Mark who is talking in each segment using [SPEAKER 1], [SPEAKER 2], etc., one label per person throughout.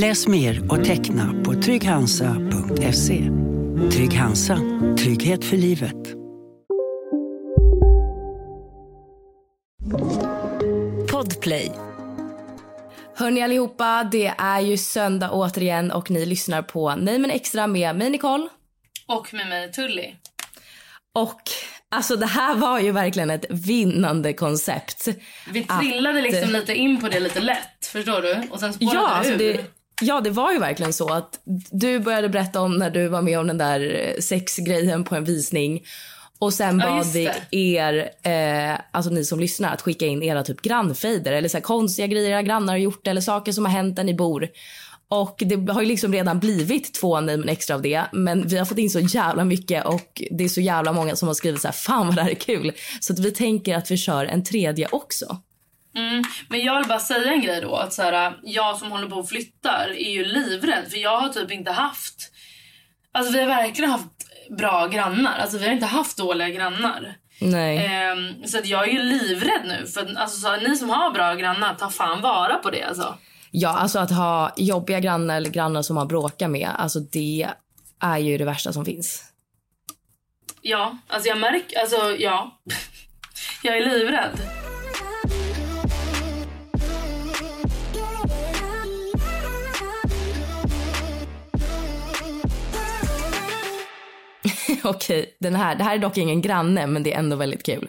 [SPEAKER 1] Läs mer och teckna på trygghansa.se. Trygg Hansa. Trygghet för livet.
[SPEAKER 2] Podplay. Hörni allihopa, det är ju söndag återigen och ni lyssnar på Nej men extra med mig Nicole.
[SPEAKER 3] Och med mig Tully.
[SPEAKER 2] Och alltså det här var ju verkligen ett vinnande koncept.
[SPEAKER 3] Vi trillade
[SPEAKER 2] Att-
[SPEAKER 3] liksom lite in på det lite lätt, förstår du? Och sen spårade
[SPEAKER 2] Ja,
[SPEAKER 3] det
[SPEAKER 2] alltså
[SPEAKER 3] ur.
[SPEAKER 2] det, ja, det var ju verkligen så att du började berätta om när du var med om den där eh, sexgrejen på en visning. Och sen bad vi er, eh, alltså ni som lyssnar, att skicka in era typ grannfejder eller så konstiga grejer era grannar har gjort eller saker som har hänt där ni bor. Och det har ju liksom redan blivit två nej men extra av det. Men vi har fått in så jävla mycket och det är så jävla många som har skrivit så här, fan vad det här är kul. Så att vi tänker att vi kör en tredje också.
[SPEAKER 3] Mm. Men jag vill bara säga en grej då. Att så här, jag som håller på och flyttar är ju livrädd. För jag har typ inte haft... Alltså vi har verkligen haft bra grannar. Alltså vi har inte haft dåliga grannar.
[SPEAKER 2] Nej.
[SPEAKER 3] Ehm, så att jag är ju livrädd nu. För alltså, så, ni som har bra grannar, ta fan vara på det alltså.
[SPEAKER 2] Ja, alltså att ha jobbiga grannar eller grannar som man bråkar med, alltså det är ju det värsta som finns.
[SPEAKER 3] Ja, alltså jag märker... Alltså ja. jag är livrädd.
[SPEAKER 2] Okej, den här, det här är dock ingen granne, men det är ändå väldigt kul.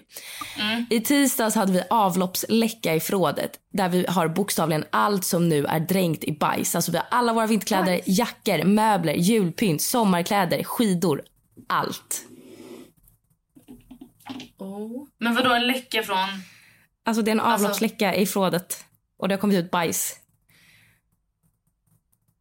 [SPEAKER 2] I tisdags hade vi avloppsläcka i förrådet där vi har bokstavligen allt som nu är dränkt i bajs. Alltså vi har alla våra vinterkläder, jackor, möbler, julpynt, sommarkläder, skidor. Allt.
[SPEAKER 3] Oh. Men vadå en läcka från...
[SPEAKER 2] Alltså det är en
[SPEAKER 3] Alltså-
[SPEAKER 2] avloppsläcka i förrådet och det har kommit ut bajs.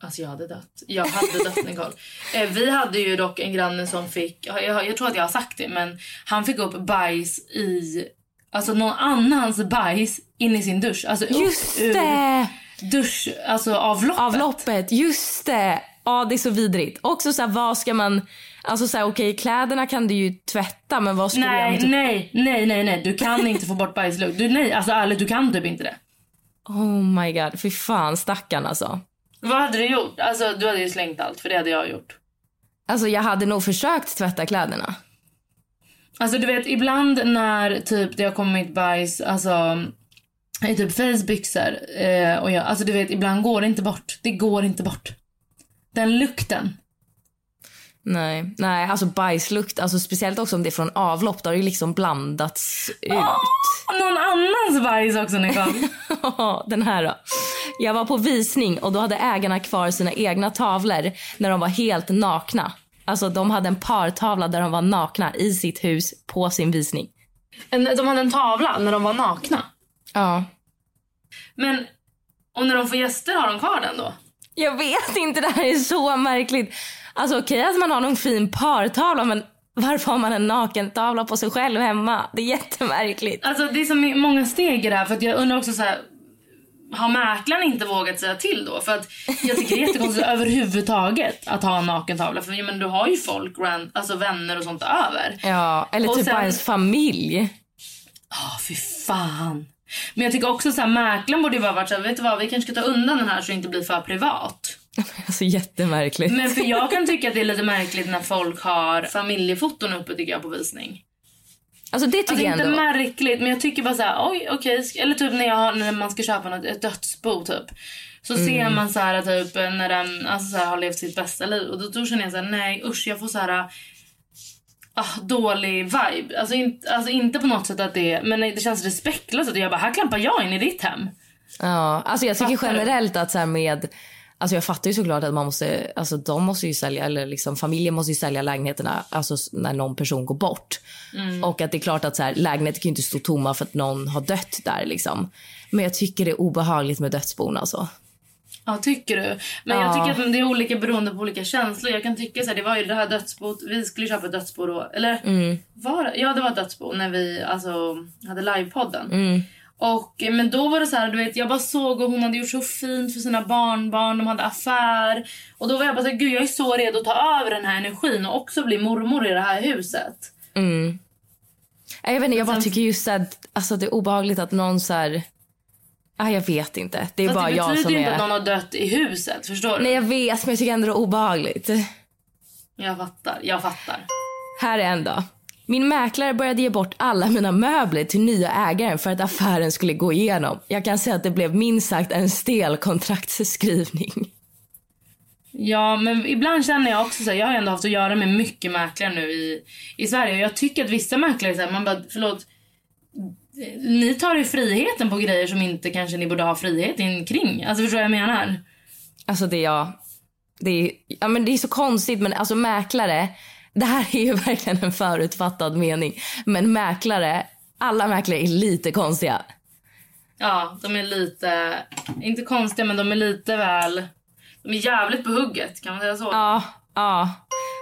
[SPEAKER 3] Alltså jag hade dött. Jag hade dött Nicole. Eh, vi hade ju dock en granne som fick, jag, jag, jag tror att jag har sagt det, men han fick upp bajs i, alltså någon annans bajs in i sin dusch. Alltså upp
[SPEAKER 2] Just
[SPEAKER 3] ur
[SPEAKER 2] det!
[SPEAKER 3] Dusch, alltså avloppet.
[SPEAKER 2] Avloppet, just det! Ja, det är så vidrigt. Också så här, vad ska man... Alltså så här, okej, kläderna kan du ju tvätta, men vad ska
[SPEAKER 3] Nej,
[SPEAKER 2] med typ...
[SPEAKER 3] nej, nej, nej, nej. Du kan inte få bort bajslukt. Du, nej, alltså ärligt, du kan typ inte det.
[SPEAKER 2] Oh my god, fy fan stackarn alltså.
[SPEAKER 3] Vad hade du gjort? Alltså du hade ju slängt allt, för det hade jag gjort.
[SPEAKER 2] Alltså jag hade nog försökt tvätta kläderna.
[SPEAKER 3] Alltså du vet ibland när typ det har kommit bajs, alltså i typ Fays byxor eh, och jag, alltså du vet ibland går det inte bort. Det går inte bort. Den lukten.
[SPEAKER 2] Nej, nej, alltså bajslukt, alltså speciellt också om det är från avlopp, då har det ju liksom blandats ut.
[SPEAKER 3] Någon annans bajs också Nicole.
[SPEAKER 2] Den här då. Jag var på visning och då hade ägarna kvar sina egna tavlor när de var helt nakna. Alltså de hade en partavla där de var nakna i sitt hus på sin visning.
[SPEAKER 3] En, de hade en tavla när de var nakna.
[SPEAKER 2] Ja.
[SPEAKER 3] Men, och när de får gäster har de kvar den då?
[SPEAKER 2] Jag vet inte, det här är så märkligt. Alltså okej att man har någon fin partavla men varför har man en nakentavla på sig själv hemma? Det är jättemärkligt.
[SPEAKER 3] Alltså det är så många steg i det här för att jag undrar också så här. Har mäklaren inte vågat säga till då? För att jag tycker det är jättekonstigt överhuvudtaget att ha en nakentavla. För menar, du har ju folk, alltså vänner och sånt över.
[SPEAKER 2] Ja, eller
[SPEAKER 3] Och
[SPEAKER 2] typ
[SPEAKER 3] sen-
[SPEAKER 2] bara ens familj.
[SPEAKER 3] Ja, fy fan. Men jag tycker också så här, mäklaren borde ju bara varit så här, vet du vad, vi kanske ska ta undan den här så det inte blir för privat.
[SPEAKER 2] Alltså jättemärkligt.
[SPEAKER 3] Men för jag kan tycka att det är lite märkligt när folk har familjefoton uppe tycker jag på visning.
[SPEAKER 2] Alltså det tycker
[SPEAKER 3] Alltså
[SPEAKER 2] jag
[SPEAKER 3] inte
[SPEAKER 2] ändå.
[SPEAKER 3] märkligt men jag tycker bara så här, oj okej. sk- Eller typ när, jag, när man ska köpa något, ett dödsbo typ. Så
[SPEAKER 2] Mm.
[SPEAKER 3] ser man så här typ när den alltså, så här, har levt sitt bästa liv. Och då, då känner jag så här, nej usch jag får så här ah, dålig vibe. Alltså, in, alltså inte på något sätt att det är, men det känns respektlöst. att Jag bara, här klampar jag in i ditt hem.
[SPEAKER 2] Ja, alltså jag tycker generellt att så här med Alltså jag fattar ju såklart att man måste, alltså de måste ju sälja, eller liksom familjen måste ju sälja lägenheterna alltså när någon person går bort.
[SPEAKER 3] Mm.
[SPEAKER 2] Och att det är klart att så här, lägenheter kan ju inte stå tomma för att någon har dött där liksom. Men jag tycker det är obehagligt med dödsbon alltså.
[SPEAKER 3] Ja, tycker du? Men jag
[SPEAKER 2] Ja.
[SPEAKER 3] tycker att det är olika beroende på olika känslor. Jag kan tycka så här, det var ju det här dödsbot. Vi skulle köpa ett dödsbo då. Eller
[SPEAKER 2] Mm.
[SPEAKER 3] var? Ja, det var ett dödsbo när vi alltså, hade livepodden.
[SPEAKER 2] Mm.
[SPEAKER 3] Och, men då var det så här, du vet, jag bara såg och hon hade gjort så fint för sina barnbarn. De hade affär. Och då var jag bara så här, gud jag är så redo att ta över den här energin och också bli mormor i det här huset.
[SPEAKER 2] Mm. Nej, Jag vet inte, jag bara tycker just att alltså, det är obehagligt att någon så här... Ah, jag vet inte. Det är bara
[SPEAKER 3] det
[SPEAKER 2] jag
[SPEAKER 3] betyder
[SPEAKER 2] som
[SPEAKER 3] ju inte
[SPEAKER 2] är...
[SPEAKER 3] att någon har dött i huset. Förstår du?
[SPEAKER 2] Nej jag vet men jag tycker ändå det är obehagligt.
[SPEAKER 3] Jag fattar. Jag fattar.
[SPEAKER 2] Här är en då. Min mäklare började ge bort alla mina möbler till nya ägaren för att affären skulle gå igenom. Jag kan säga att det blev minst sagt en stel kontraktsskrivning.
[SPEAKER 3] Ja, men ibland känner jag också så här, jag har ändå haft att göra med mycket mäklare nu i, i Sverige och jag tycker att vissa mäklare så här, man bara, förlåt, ni tar ju friheten på grejer som inte kanske ni borde ha friheten kring. Alltså förstår du vad jag menar?
[SPEAKER 2] Alltså det är jag. Det är, ja, men det är så konstigt men alltså mäklare. Det här är ju verkligen en förutfattad mening. Men mäklare, alla mäklare är lite konstiga.
[SPEAKER 3] Ja, de är lite, inte konstiga men de är lite väl, de är jävligt på hugget kan man säga så?
[SPEAKER 2] Ja, ja.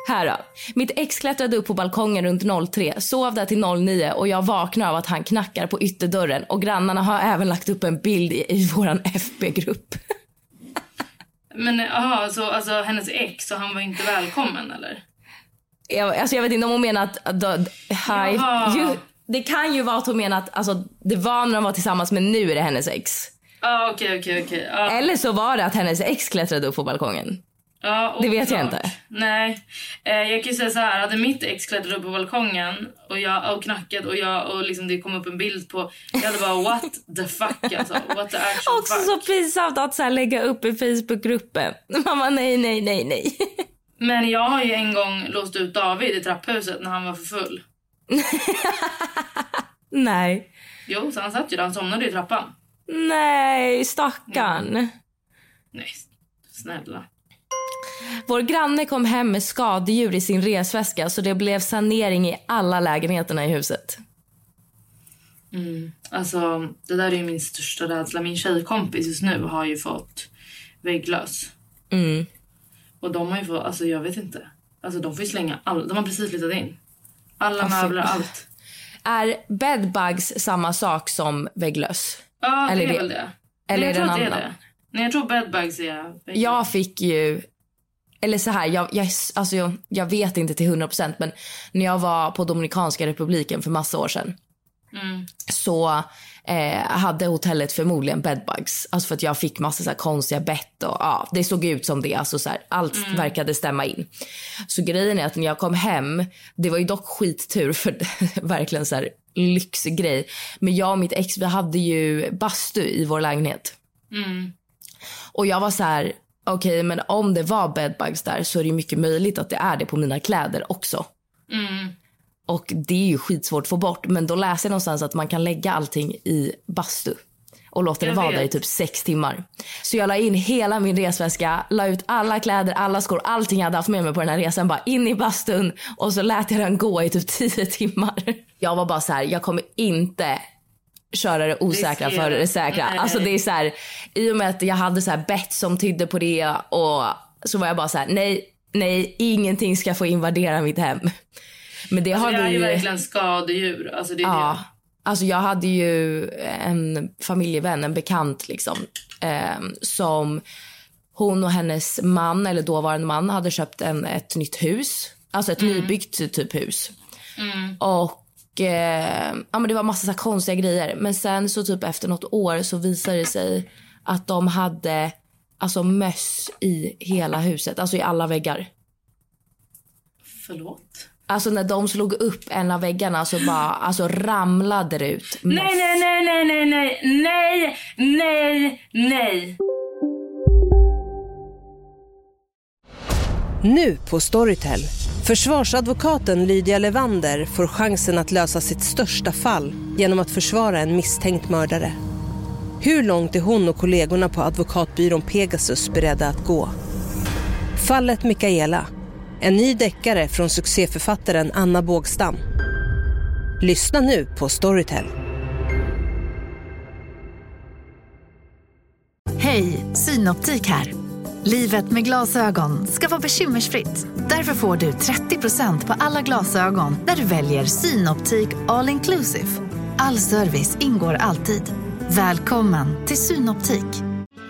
[SPEAKER 2] Här då. Mitt ex klättrade upp på balkongen runt 03, sov där till 09 och jag vaknar av att han knackar på ytterdörren och grannarna har även lagt upp en bild i, i våran FB-grupp.
[SPEAKER 3] Men jaha, så alltså hennes ex och han var inte välkommen eller?
[SPEAKER 2] Jag, alltså jag vet inte om hon menar att... att hi,
[SPEAKER 3] Jaha.
[SPEAKER 2] ju, det kan ju vara att hon menar att alltså, det var när de var tillsammans men nu är det hennes ex.
[SPEAKER 3] Ja, okej, okej, okej. Ja.
[SPEAKER 2] Eller så var det att hennes ex klättrade upp på balkongen.
[SPEAKER 3] Ja,
[SPEAKER 2] Det vet jag inte.
[SPEAKER 3] Nej. Eh, jag kan ju säga så här, hade mitt ex klättrat upp på balkongen och jag och knackat och jag och liksom det kom upp en bild på, jag hade bara what the fuck alltså. What the actual
[SPEAKER 2] Också
[SPEAKER 3] fuck.
[SPEAKER 2] så pinsamt att så lägga upp i Facebookgruppen. Mamma nej, nej, nej, nej.
[SPEAKER 3] Men jag har ju en gång låst ut David i trapphuset när han var för full.
[SPEAKER 2] nej.
[SPEAKER 3] Jo, så han satt ju där, han somnade i trappan.
[SPEAKER 2] Nej, stackarn.
[SPEAKER 3] Nej, snälla.
[SPEAKER 2] Vår granne kom hem med skadedjur i sin resväska så det blev sanering i alla lägenheterna i huset.
[SPEAKER 3] Mm. Alltså, det där är ju min största rädsla. Min tjejkompis just nu har ju fått vägglös.
[SPEAKER 2] Mm.
[SPEAKER 3] Och de har ju fått, alltså jag vet inte. Alltså de får ju slänga allt. De har precis flyttat in. Alla
[SPEAKER 2] Alltså,
[SPEAKER 3] möbler, allt.
[SPEAKER 2] Är bedbugs samma sak som vägglöss?
[SPEAKER 3] Ja,
[SPEAKER 2] Eller
[SPEAKER 3] det är väl det.
[SPEAKER 2] eller
[SPEAKER 3] Nej,
[SPEAKER 2] är
[SPEAKER 3] jag tror att det är
[SPEAKER 2] annan?
[SPEAKER 3] det. Nej, jag tror bedbugs är vägglöss.
[SPEAKER 2] Jag fick ju, eller så här, jag, jag, alltså jag, jag vet inte till 100% men när jag var på Dominikanska republiken för massa år sedan
[SPEAKER 3] Mm.
[SPEAKER 2] så eh, hade hotellet förmodligen bedbugs. Alltså för att jag fick massa så konstiga bett och ja, det såg ut som det. Alltså så här, allt
[SPEAKER 3] Mm.
[SPEAKER 2] verkade stämma in. Så grejen är att när jag kom hem, det var ju dock skittur för verkligen så här lyxgrej. Men jag och mitt ex vi hade ju bastu i vår lägenhet.
[SPEAKER 3] Mm.
[SPEAKER 2] Och jag var så här, okej men om det var bedbugs där så är det mycket möjligt att det är det på mina kläder också.
[SPEAKER 3] Mm.
[SPEAKER 2] Och det är ju skitsvårt att få bort. Men då läser jag någonstans att man kan lägga allting i bastu. Och låta det vara där i typ sex timmar. Så jag la in hela min resväska, la ut alla kläder, alla skor, allting jag hade haft med mig på den här resan. Bara in i bastun och så lät jag den gå i typ tio timmar. Jag var bara så här, jag kommer inte köra det osäkra före det säkra.
[SPEAKER 3] Nej.
[SPEAKER 2] Alltså det är så här, i och med att jag hade så här bett som tydde på det och så var jag bara så här, nej, nej, ingenting ska få invadera mitt hem. Men det har
[SPEAKER 3] Det är
[SPEAKER 2] vi
[SPEAKER 3] ju verkligen skadedjur. Alltså det är
[SPEAKER 2] Ja. Alltså jag hade ju en familjevän, en bekant liksom, eh, som hon och hennes man, eller dåvarande man, hade köpt en, ett nytt hus. Alltså ett nybyggt typ hus. Och eh, ja, men det var massa så konstiga grejer. Men sen så typ efter något år så visade det sig att de hade alltså möss i hela huset, alltså i alla väggar.
[SPEAKER 3] det. Förlåt.
[SPEAKER 2] Alltså när de slog upp en av väggarna så bara alltså ramlade det ut.
[SPEAKER 3] Nej, nej, nej, nej, nej, nej, nej, nej, nej.
[SPEAKER 4] Nu på Storytel. Försvarsadvokaten Lydia Levander får chansen att lösa sitt största fall genom att försvara en misstänkt mördare. Hur långt är hon och kollegorna på advokatbyrån Pegasus beredda att gå? Fallet Mikaela. En ny deckare från succéförfattaren Anna Bågstam. Lyssna nu på Storytel.
[SPEAKER 5] Hej, Synoptik här. Livet med glasögon ska vara bekymmersfritt. Därför får du 30% på alla glasögon när du väljer Synoptik All Inclusive. All service ingår alltid. Välkommen till Synoptik.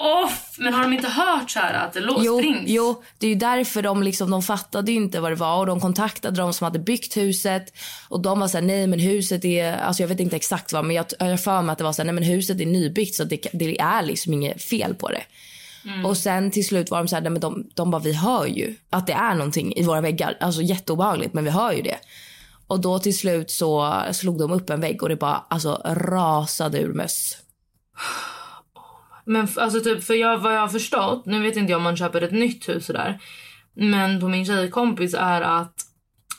[SPEAKER 3] Off! Men har de inte hört så här att det
[SPEAKER 2] Jo,
[SPEAKER 3] springs?
[SPEAKER 2] jo, det är ju därför de liksom, de fattade inte vad det var och de kontaktade de som hade byggt huset och de var så här, nej men huset är, alltså jag vet inte exakt vad men jag har för mig att det var så här, nej men huset är nybyggt så det, det är liksom inget fel på det. Och sen till slut var de så här, nej men de, de bara vi hör ju att det är någonting i våra väggar, alltså jätteobehagligt men vi hör ju det. Och då till slut så slog de upp en vägg och det bara alltså rasade ur möss.
[SPEAKER 3] Men alltså typ, för jag, vad jag har förstått, nu vet inte jag om man köper ett nytt hus sådär. Men på min tjejkompis är att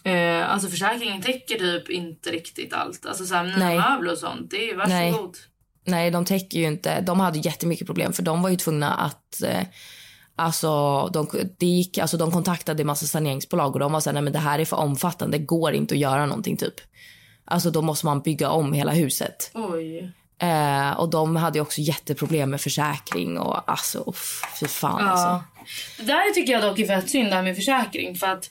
[SPEAKER 3] eh, alltså försäkringen täcker typ inte riktigt allt. Alltså såhär nya
[SPEAKER 2] Nej.
[SPEAKER 3] möbler och sånt. Det är
[SPEAKER 2] Nej.
[SPEAKER 3] varsågod.
[SPEAKER 2] Nej, de täcker ju inte. De hade jättemycket problem för de var ju tvungna att eh, Alltså de, det gick, alltså de kontaktade en massa saneringsbolag och de var så här, nej men det här är för omfattande, det går inte att göra någonting typ. Alltså då måste man bygga om hela huset.
[SPEAKER 3] Oj.
[SPEAKER 2] Eh, och de hade ju också jätteproblem med försäkring och alltså uff, fy fan
[SPEAKER 3] Ja.
[SPEAKER 2] alltså.
[SPEAKER 3] Det där tycker jag dock är fett synd det här med försäkring. För att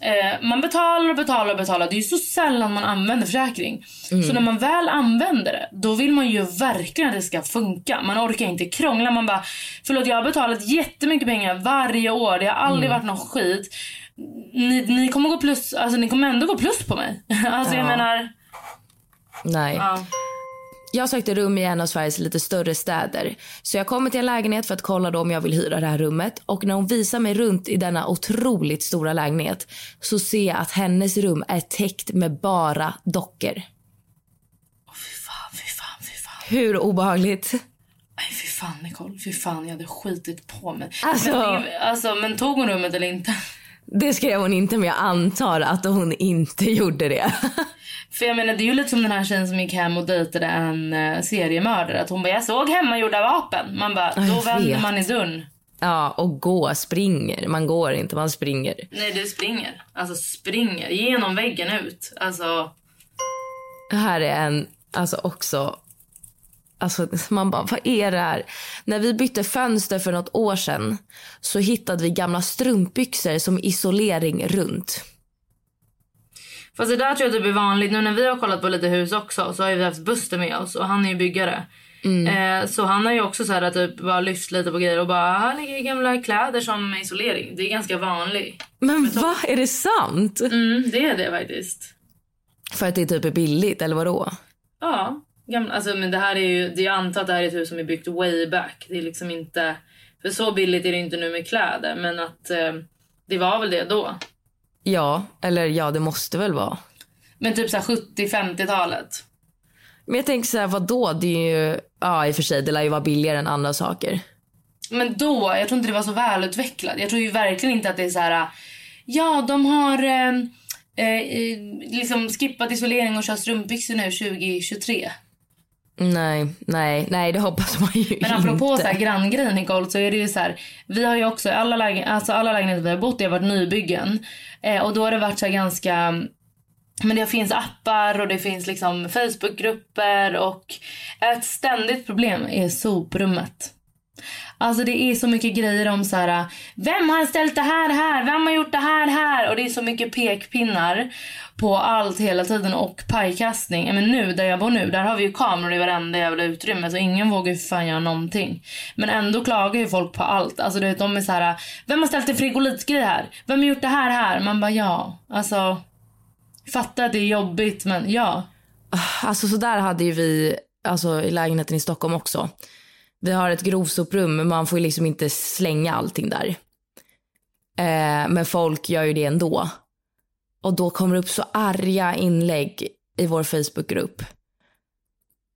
[SPEAKER 3] eh, man betalar och betalar och betalar. Det är ju så sällan man använder försäkring. Så när man väl använder det, då vill man ju verkligen att det ska funka. Man orkar inte krångla. Man bara, förlåt jag har betalat jättemycket pengar varje år. Det har aldrig varit någon skit. Ni, ni kommer gå plus, alltså ni kommer ändå gå plus på mig. alltså jag
[SPEAKER 2] Ja.
[SPEAKER 3] menar,
[SPEAKER 2] Nej.
[SPEAKER 3] ja.
[SPEAKER 2] Jag sökte rum i en av Sveriges lite större städer. Så jag kommer till en lägenhet för att kolla då om jag vill hyra det här rummet. Och när hon visar mig runt i denna otroligt stora lägenhet så ser jag att hennes rum är täckt med bara dockor.
[SPEAKER 3] Fy fan, fy fan, fy fan.
[SPEAKER 2] Hur obehagligt?
[SPEAKER 3] Nej fy fan Nicole, fy fan jag hade skitit på mig.
[SPEAKER 2] Alltså-
[SPEAKER 3] Men, alltså, men tog hon rummet eller inte?
[SPEAKER 2] Det skrev hon inte men jag antar att hon inte gjorde det.
[SPEAKER 3] För jag menar det är ju lite som den här tjejen som gick hem och dejtade en uh, seriemördare. Att hon bara, jag såg hemmagjorda vapen. Man bara, då vänder man i dörren.
[SPEAKER 2] Ja, och gå, springer. Man går inte, man springer.
[SPEAKER 3] Nej du springer. Alltså springer genom väggen ut. Alltså,
[SPEAKER 2] Här är en, alltså också, alltså man bara, vad är det här? När vi bytte fönster för något år sedan så hittade vi gamla strumpbyxor som isolering runt.
[SPEAKER 3] Fast det där tror jag typ är vanligt. Nu när vi har kollat på lite hus också så har vi haft Buster med oss och han är ju byggare. Eh, så han har ju också så här typ bara lyft lite på grejer och bara, här ligger gamla kläder som isolering. Det är ganska vanligt.
[SPEAKER 2] Men vad är det sant?
[SPEAKER 3] Mm, det är det faktiskt.
[SPEAKER 2] För att det typ är billigt eller vadå?
[SPEAKER 3] Ja, gamla, alltså, men det här är ju, det är antar att det här är ett hus som är byggt way back. Det är liksom inte, för så billigt är det inte nu med kläder men att eh, det var väl det då.
[SPEAKER 2] Ja, eller ja det måste väl vara.
[SPEAKER 3] Men typ så här 70-50-talet.
[SPEAKER 2] Men jag tänker så här, vadå? Det är ju, ja i och för sig det lär ju vara billigare än andra saker.
[SPEAKER 3] Men då, jag tror inte det var så välutvecklat. Jag tror ju verkligen inte att det är så här. ja de har eh, eh, liksom skippat isolering och kör strumpbyxor nu 2023.
[SPEAKER 2] Nej, nej, nej det hoppas man ju
[SPEAKER 3] Men apropå
[SPEAKER 2] inte.
[SPEAKER 3] så här granngrejen Nicole så är det ju så här. Vi har ju också alla, lägen, alltså alla lägenheter vi har bott i har varit nybyggen. Eh, och då har det varit så ganska men det finns appar och det finns liksom Facebookgrupper och ett ständigt problem är soprummet. Alltså det är så mycket grejer om så här. Vem har ställt det här här? Vem har gjort det här här? Och det är så mycket pekpinnar på allt hela tiden och pajkastning. Men nu där jag bor nu, där har vi ju kameror i varenda jävla utrymme så ingen vågar ju fan göra någonting. Men ändå klagar ju folk på allt. Alltså du vet, de är så här. Vem har ställt en frigolitgrej här? Vem har gjort det här här? Man bara ja. Alltså. Fattar att det är jobbigt men ja.
[SPEAKER 2] Alltså så där hade ju vi alltså, i lägenheten i Stockholm också. Vi har ett grovsoprum men man får ju liksom inte slänga allting där. Eh, men folk gör ju det ändå. Och då kommer det upp så arga inlägg i vår Facebookgrupp.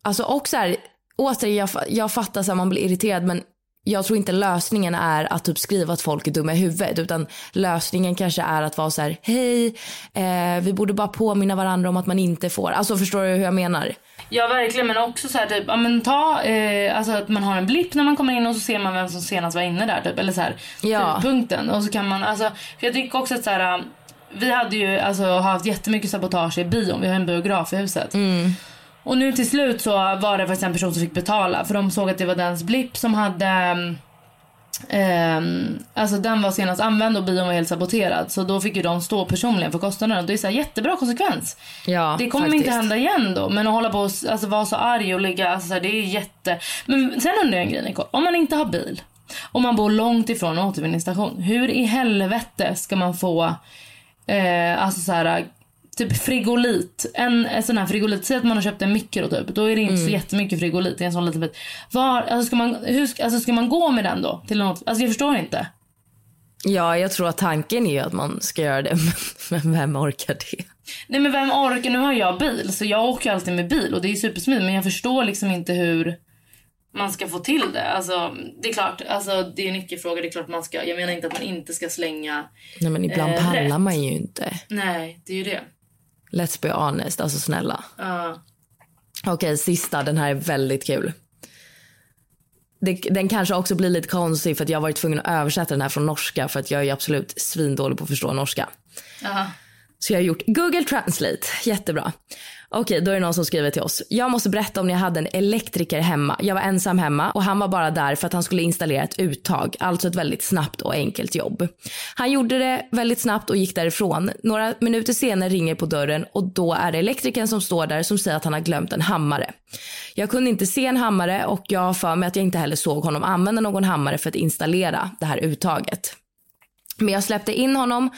[SPEAKER 2] Alltså och så här, återigen jag, jag fattar att man blir irriterad men jag tror inte lösningen är att typ skriva att folk är dumma i huvudet utan lösningen kanske är att vara så här, hej, eh, vi borde bara påminna varandra om att man inte får. Alltså förstår du hur jag menar?
[SPEAKER 3] Ja verkligen men också så här typ, ja men ta, eh, alltså att man har en blipp när man kommer in och så ser man vem som senast var inne där typ eller så här,
[SPEAKER 2] Ja.
[SPEAKER 3] punkten och så kan man, alltså för jag tycker också att så här, vi hade ju alltså haft jättemycket sabotage i bion, vi har en biograf i huset. Och nu till slut så var det faktiskt en person som fick betala för de såg att det var dens blipp som hade ehm, alltså den var senast använd och bion var helt saboterad så då fick ju de stå personligen för kostnaderna. Det är så här jättebra konsekvens.
[SPEAKER 2] Ja,
[SPEAKER 3] Det kommer
[SPEAKER 2] faktiskt.
[SPEAKER 3] inte hända igen då. Men att hålla på och alltså, vara så arg och ligga, alltså, det är jätte... Men sen undrar jag en grej Nicole. Om man inte har bil, om man bor långt ifrån en återvinningsstation. Hur i helvete ska man få, eh, alltså så här, typ frigolit. En, en sån här frigolit, säg att man har köpt en mikro typ. Då är det inte så
[SPEAKER 2] Mm.
[SPEAKER 3] jättemycket frigolit i en sån liten bit. Var, alltså, ska man, hur, alltså, ska man gå med den då? Till något? Alltså jag förstår inte.
[SPEAKER 2] Ja, jag tror att tanken är att man ska göra det, men vem orkar det?
[SPEAKER 3] Nej men vem orkar? Nu har jag bil så jag åker alltid med bil och det är supersmidigt men jag förstår liksom inte hur man ska få till det. Alltså det är klart, alltså det är en icke-fråga. Det är klart man ska, jag menar inte att man inte ska slänga.
[SPEAKER 2] Nej men ibland
[SPEAKER 3] Eh,
[SPEAKER 2] pallar
[SPEAKER 3] rätt.
[SPEAKER 2] man ju inte.
[SPEAKER 3] Nej, det är ju det.
[SPEAKER 2] Let's be honest, alltså snälla.
[SPEAKER 3] Ja.
[SPEAKER 2] Okej, sista, den här är väldigt kul. Det, den kanske också blir lite konstig för att jag har varit tvungen att översätta den här från norska för att jag är absolut svindålig på att förstå norska.
[SPEAKER 3] Aha.
[SPEAKER 2] Så jag har gjort Google Translate. Jättebra. Okej, då är det någon som skriver till oss. Jag måste berätta om när jag hade en elektriker hemma. Jag var ensam hemma och han var bara där för att han skulle installera ett uttag. Alltså ett väldigt snabbt och enkelt jobb. Han gjorde det väldigt snabbt och gick därifrån. Några minuter senare ringer på dörren och då är det elektrikern som står där som säger att han har glömt en hammare. Jag kunde inte se en hammare och jag har för mig att jag inte heller såg honom använda någon hammare för att installera det här uttaget. Men jag släppte in honom.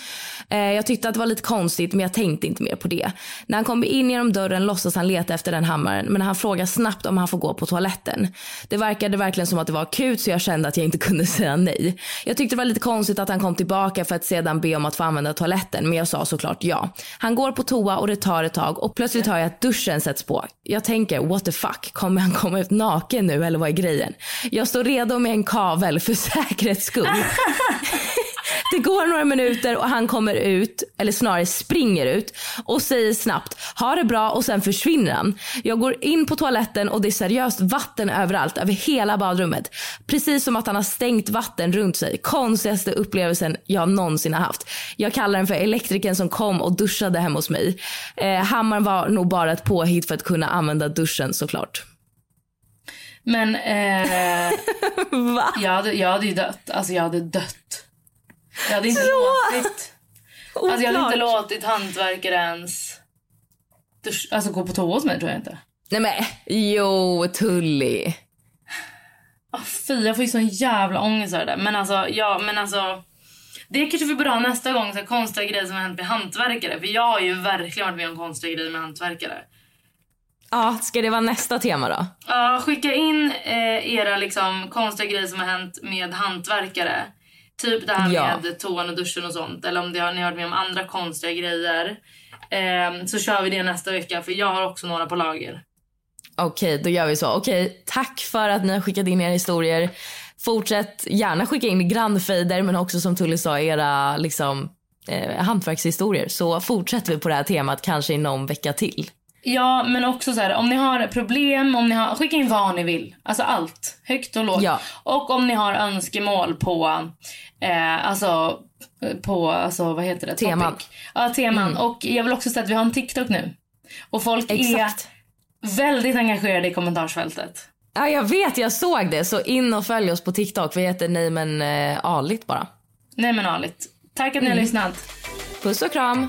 [SPEAKER 2] Eh, jag tyckte att det var lite konstigt men jag tänkte inte mer på det. När han kom in genom dörren låtsas han leta efter den hammaren men han frågar snabbt om han får gå på toaletten. Det verkade verkligen som att det var akut så jag kände att jag inte kunde säga nej. Jag tyckte det var lite konstigt att han kom tillbaka för att sedan be om att få använda toaletten men jag sa såklart ja. Han går på toa och det tar ett tag och plötsligt hör jag att duschen sätts på. Jag tänker what the fuck, kommer han komma ut naken nu eller vad är grejen? Jag står redo med en kavel för säkerhets skull. Det går några minuter och han kommer ut, eller snarare springer ut och säger snabbt ha det bra och sen försvinner han. Jag går in på toaletten och det är seriöst vatten överallt, över hela badrummet. Precis som att han har stängt vatten runt sig. Konstigaste upplevelsen jag någonsin har haft. Jag kallar den för elektrikern som kom och duschade hemma hos mig. Eh, hammaren var nog bara ett påhitt för att kunna använda duschen såklart.
[SPEAKER 3] Men eh,
[SPEAKER 2] Va?
[SPEAKER 3] jag, hade, jag hade ju dött. Alltså jag hade dött. Jag hade inte låtit. Alltså jag hade inte låtit hantverkare ens dusch, alltså gå på toa hos mig tror jag inte.
[SPEAKER 2] Nej men jo, Tully.
[SPEAKER 3] Oh, fy, jag får ju sån jävla ångest av det. Men alltså, ja, men alltså. Det kanske vi borde ha nästa gång, så här, konstiga grejer som har hänt med hantverkare. För jag har ju verkligen varit med om konstiga grejer med hantverkare.
[SPEAKER 2] Ja, ska det vara nästa tema då?
[SPEAKER 3] Ja, skicka in eh, era liksom, konstiga grejer som har hänt med hantverkare. Typ det här
[SPEAKER 2] Ja.
[SPEAKER 3] med toan och duschen och sånt. Eller om det har, ni har varit med om andra konstiga grejer. Eh, så kör vi det nästa vecka, för jag har också några på lager.
[SPEAKER 2] Okej, då gör vi så. Okej, tack för att ni har skickat in era historier. Fortsätt gärna skicka in grannfejder men också som Tully sa era liksom, eh, hantverkshistorier. Så fortsätter vi på det här temat kanske i någon vecka till.
[SPEAKER 3] Ja, men också så här, om ni har problem, om ni har, skicka in vad ni vill. Alltså allt. Högt och lågt.
[SPEAKER 2] Ja.
[SPEAKER 3] Och om ni har önskemål på, eh, alltså, på, alltså vad heter det?
[SPEAKER 2] Teman.
[SPEAKER 3] Topic. Ja, teman. Och jag vill också säga att vi har en TikTok nu. Och folk
[SPEAKER 2] Exakt.
[SPEAKER 3] är väldigt engagerade i kommentarsfältet.
[SPEAKER 2] Ja, jag vet, jag såg det. Så in och följ oss på TikTok. Vi heter Nej men eh, Aligt bara.
[SPEAKER 3] Nej men ärligt. Tack att ni har
[SPEAKER 2] Mm.
[SPEAKER 3] lyssnat.
[SPEAKER 2] Puss och kram.